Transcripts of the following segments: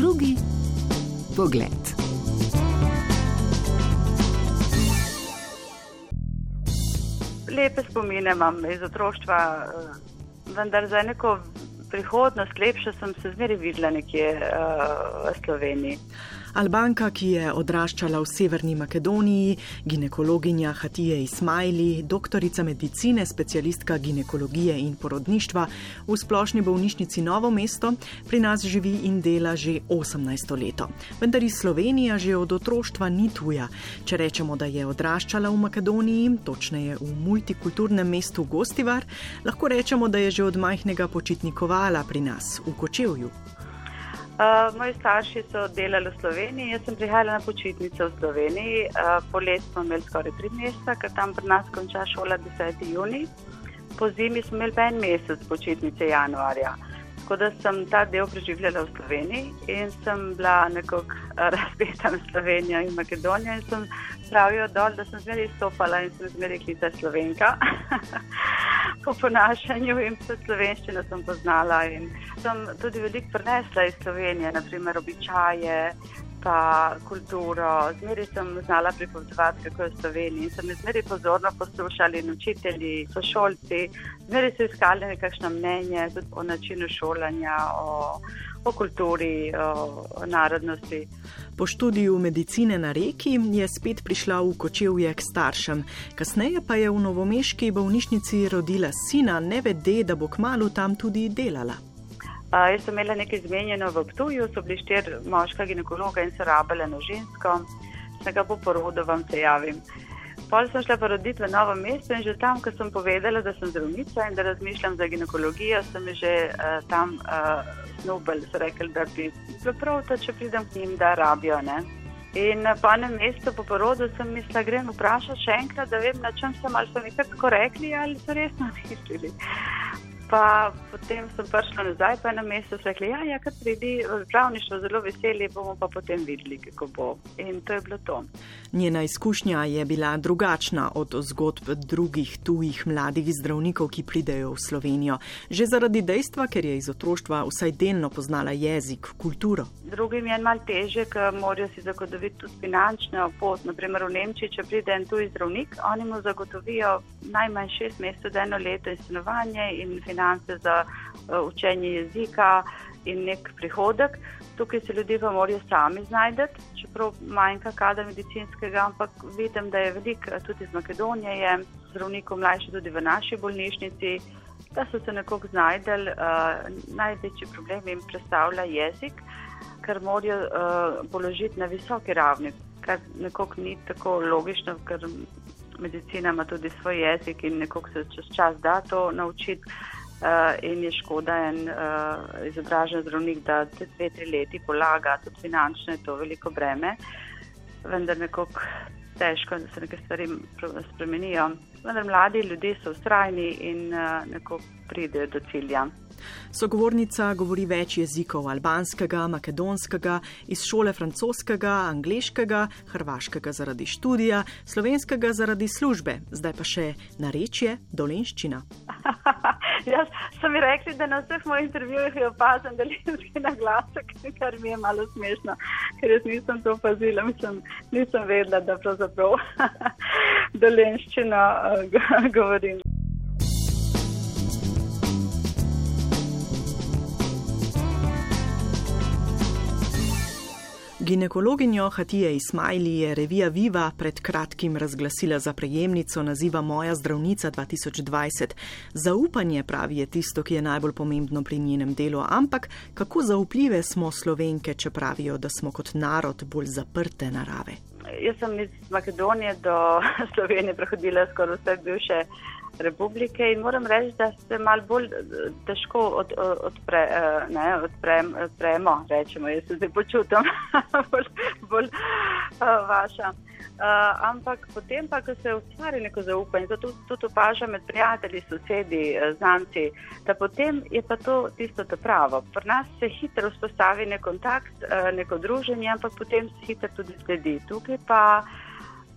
drugi pogled. Lepe spomine imam iz otroštva, eh, vendar za neko prihodnost lepše sem se zmeri videla nekje uh, v Sloveniji. Albanka, ki je odraščala v Severni Makedoniji, ginekologinja Hatije Ismaili, doktorica medicine, specialistka ginekologije in porodništva v splošni bolnišnici Novo mesto, pri nas živi in dela že 18 let. Vendar iz Slovenije že od otroštva ni tuja. Če rečemo, da je odraščala v Makedoniji, točneje v multikulturnem mestu Gostivar, lahko rečemo, da je že od majhnega počitnikovala pri nas v Kočevju. Uh, moji starši so delali v Sloveniji, jaz sem prihajala na počitnice v Sloveniji. Uh, Polet smo imeli skoraj tri meseca, ker tam pri nas konča šola 10. juni. Po zimi smo imeli pa en mesec počitnice januarja. Tako da sem ta del preživljala v Sloveniji in sem bila nekako razpeta na Slovenijo in Makedonijo in sem pravijo dol, da sem zmeraj stopala in sem zmeraj klica Slovenka. po ponašanju in po slovenščino sem poznala. In sem tudi veliko prenesla iz Slovenije, naprimer običaje, pa kulturo. Zmeri sem znala pripovedovati, kako je v Sloveniji. In so me zmeri pozorno poslušali učitelji, sošolci, zmeri so iskali nekakšno mnenje o načinu šolanja. O, O kulturi, o narodnosti. Po študiju medicine na reki je spet prišla v kočevje k staršem, kasneje pa je v novomeški bolnišnici rodila sina, ne vede, da bo kmalo tam tudi delala. Uh, jaz sem imela nekaj zmenjeno v Ptuju, so bili štir moška ginekologa in se rabile na žensko, vsega po porodu vam se javim. Pol sem šla poroditi v novo mesto in že tam, ko sem povedala, da sem zdravnica in da razmišljam za ginekologijo, sem že uh, tam uh, snubali, so rekli, da bi bilo prav, da če pridem k njim, da rabijo. Ne? In po enem mestu po porodu sem mislila, grem vprašati še enkrat, da vem, na čem sem ali so mi tako rekli ali so resno mislili. Pa potem sem prišla nazaj, pa na mestu so rekli, ja, ja kar pridi, zdravništvo zelo veseli, bomo pa potem videli, kako bo. In to je bilo to. Njena izkušnja je bila drugačna od zgodb drugih tujih mladih zdravnikov, ki pridejo v Slovenijo. Že zaradi dejstva, ker je iz otroštva vsaj delno poznala jezik, kulturo. Drugim je malo teže, ker morajo si zagotoviti tudi finančno pot. Naprimer v Nemčiji, če pride en tuji zdravnik, oni mu zagotovijo najmanj šest mesecev, eno leto in stanovanje in finance finance za uh, učenje jezika in nek prihodek. Tukaj se ljudje pa morajo sami znajti, čeprav manjka kader medicinskega, ampak vidim, da je veliko tudi iz Makedonije, je zdravnikov mlajši tudi v naši bolnišnici, da so se nekako znajdeli. Uh, največji problem jim predstavlja jezik, ker morajo uh, položiti na visoki ravni, kar nekako ni tako logično, ker medicina ima tudi svoj jezik in nekako se čez čas da to naučiti. Uh, in je škoda, en uh, izobražen zdravnik, da te dve, tri leti polaga, tudi finančno je to veliko breme, vendar nekako težko, da se neke stvari spremenijo. Vendar mladi ljudje so ustrajni in uh, nekako pridejo do cilja. Sogovornica govori več jezikov: albanskega, makedonskega, iz šole francoskega, angliškega, hrvaškega zaradi študija, slovenskega zaradi službe, zdaj pa še narečje dolenščina. Jaz sem rekli, da na vseh mojih intervjujih je opazen dolenški naglasek, kar mi je malo smešno, ker jaz nisem to opazila, mislim, nisem vedela, da pravzaprav dolenščino uh, govorim. Ginekologinjo Hatije Ismaili je revija Viva pred kratkim razglasila za prejemnico naziva Moja zdravnica 2020. Zaupanje pravi je tisto, ki je najbolj pomembno pri njenem delu, ampak kako zaupljive smo slovenke, če pravijo, da smo kot narod bolj zaprte narave. Jaz sem iz Makedonije do Slovenije prehodila skoraj vse bivše republike in moram reči, da se mal bolj eh, težko od, odpre, eh, ne, odprem, odpremo, rečemo, jaz se zdaj počutim bolj, bolj vaša. Uh, ampak potem pa, ko se ustvari neko zaupanje, to tudi opaža med prijatelji, sosedi, znanci, da potem je pa to tisto to pravo. Pri nas se hitro vzpostavi nek kontakt, neko druženje, ampak potem se hitro tudi sledi. Tukaj pa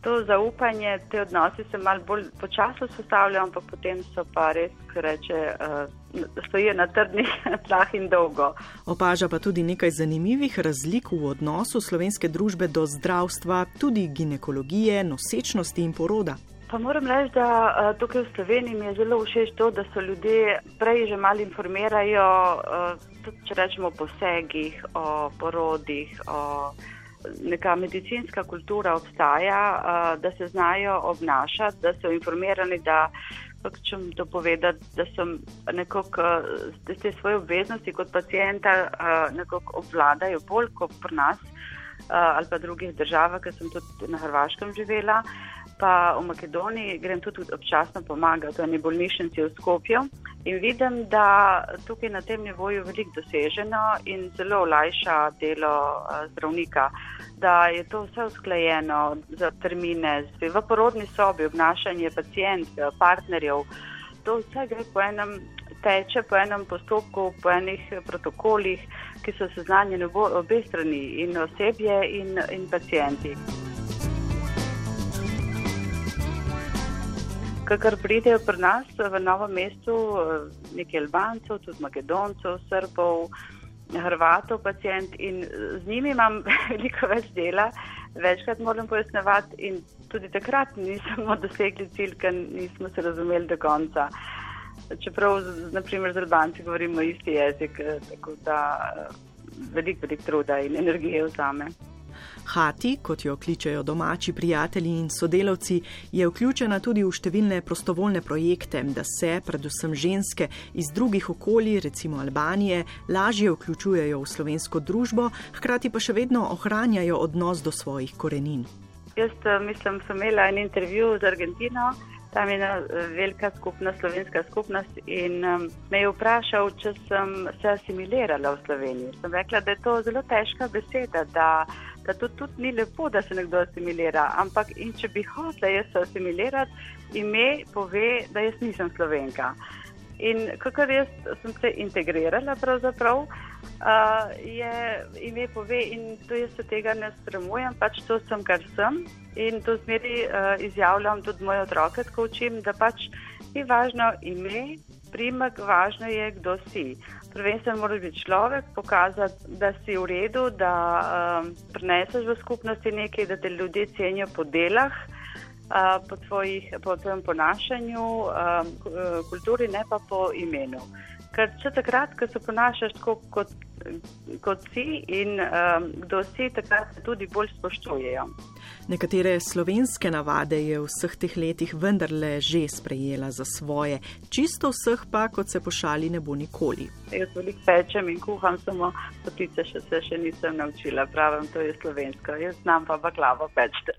To zaupanje, te odnose se malo bolj počasno sestavljajo, ampak potem so pa res, kar reče, uh, stojijo na trdnih tlah in dolgo. Opaža pa tudi nekaj zanimivih razlik v odnosu slovenske družbe do zdravstva, tudi ginekologije, nosečnosti in poroda. Pa moram reči, da uh, tukaj v Sloveniji mi je zelo všeč to, da so ljudje prej že malo informirajo, uh, tudi če rečemo o posegih, o porodih. O, neka medicinska kultura obstaja, da se znajo obnašati, da so informirani, da če jim to povedati, da so nekako te svoje obveznosti kot pacijenta nekako obvladajo bolj kot pri nas ali pa drugih državah, ker sem tudi na Hrvaškem živela. Pa v Makedoniji grem tudi občasno pomagati v eni bolnišnici v Skopju in vidim, da tukaj na tem nivoju veliko doseženo in zelo olajša delo eh, zdravnika, da je to vse usklajeno za termine, v porodni sobi, obnašanje pacijentov, partnerjev, to vse gre po enem. Teče po enem postopku, po enih protokolih, ki so seznanjeni obe strani, in osebje, in, in pacijenti. Kar pridejo pri nas v novem mestu, nekaj Albancev, tudi Makedoncev, Srbov, Hrvatov, pacijent in z njimi imam veliko več dela, večkrat moram pojasnevati in tudi takrat nismo dosegli cilj, ker nismo se razumeli do konca. Čeprav, naprimer, z Albanci govorimo isti jezik, tako da veliko, veliko truda in energije vzame. Hati, kot jo kličejo domači prijatelji in sodelavci, je vključena tudi v številne prostovoljne projekte, da se, predvsem ženske iz drugih okolij, recimo Albanije, lažje vključujejo v slovensko družbo, hkrati pa še vedno ohranjajo odnos do svojih korenin. Jaz eh, mislim, da sem imela en intervju z Argentino. Tam je ena eh, velika skupnost, slovenska skupnost, in um, me je vprašal, če sem se asimilirala v Sloveniji. Sem rekla, da je to zelo težka beseda, da da to tudi ni lepo, da se nekdo asimilira. Ampak če bi hotela jaz se asimilirati, ime pove, da jaz nisem slovenka. In kakor jaz sem se integrirala, pravzaprav uh, je ime pove, in to jaz se tega ne sramujem, pač to sem, kar sem. In to zmeri uh, izjavljam tudi moje otroke, ko učim, da pač ni važno ime, primek, važno je, kdo si. Prvenstveno mora biti človek, pokazati, da si v redu, da um, preneseš v skupnosti nekaj, da te ljudje cenijo po delah, uh, po, tvojih, po tvojem ponašanju, um, kulturi, ne pa po imenu. Ker če takrat, ko se ponašaš tako, kot, kot si in um, kdo si, takrat se tudi bolj spoštujejo. Nekatere slovenske navade je v vseh teh letih vendarle že sprejela za svoje, čisto vseh pa, kot se pošali, ne bo nikoli. Jaz veliko pečem in kuham, samo potice še se še nisem naučila, pravim, to je slovensko, jaz znam pa baklavo pečte.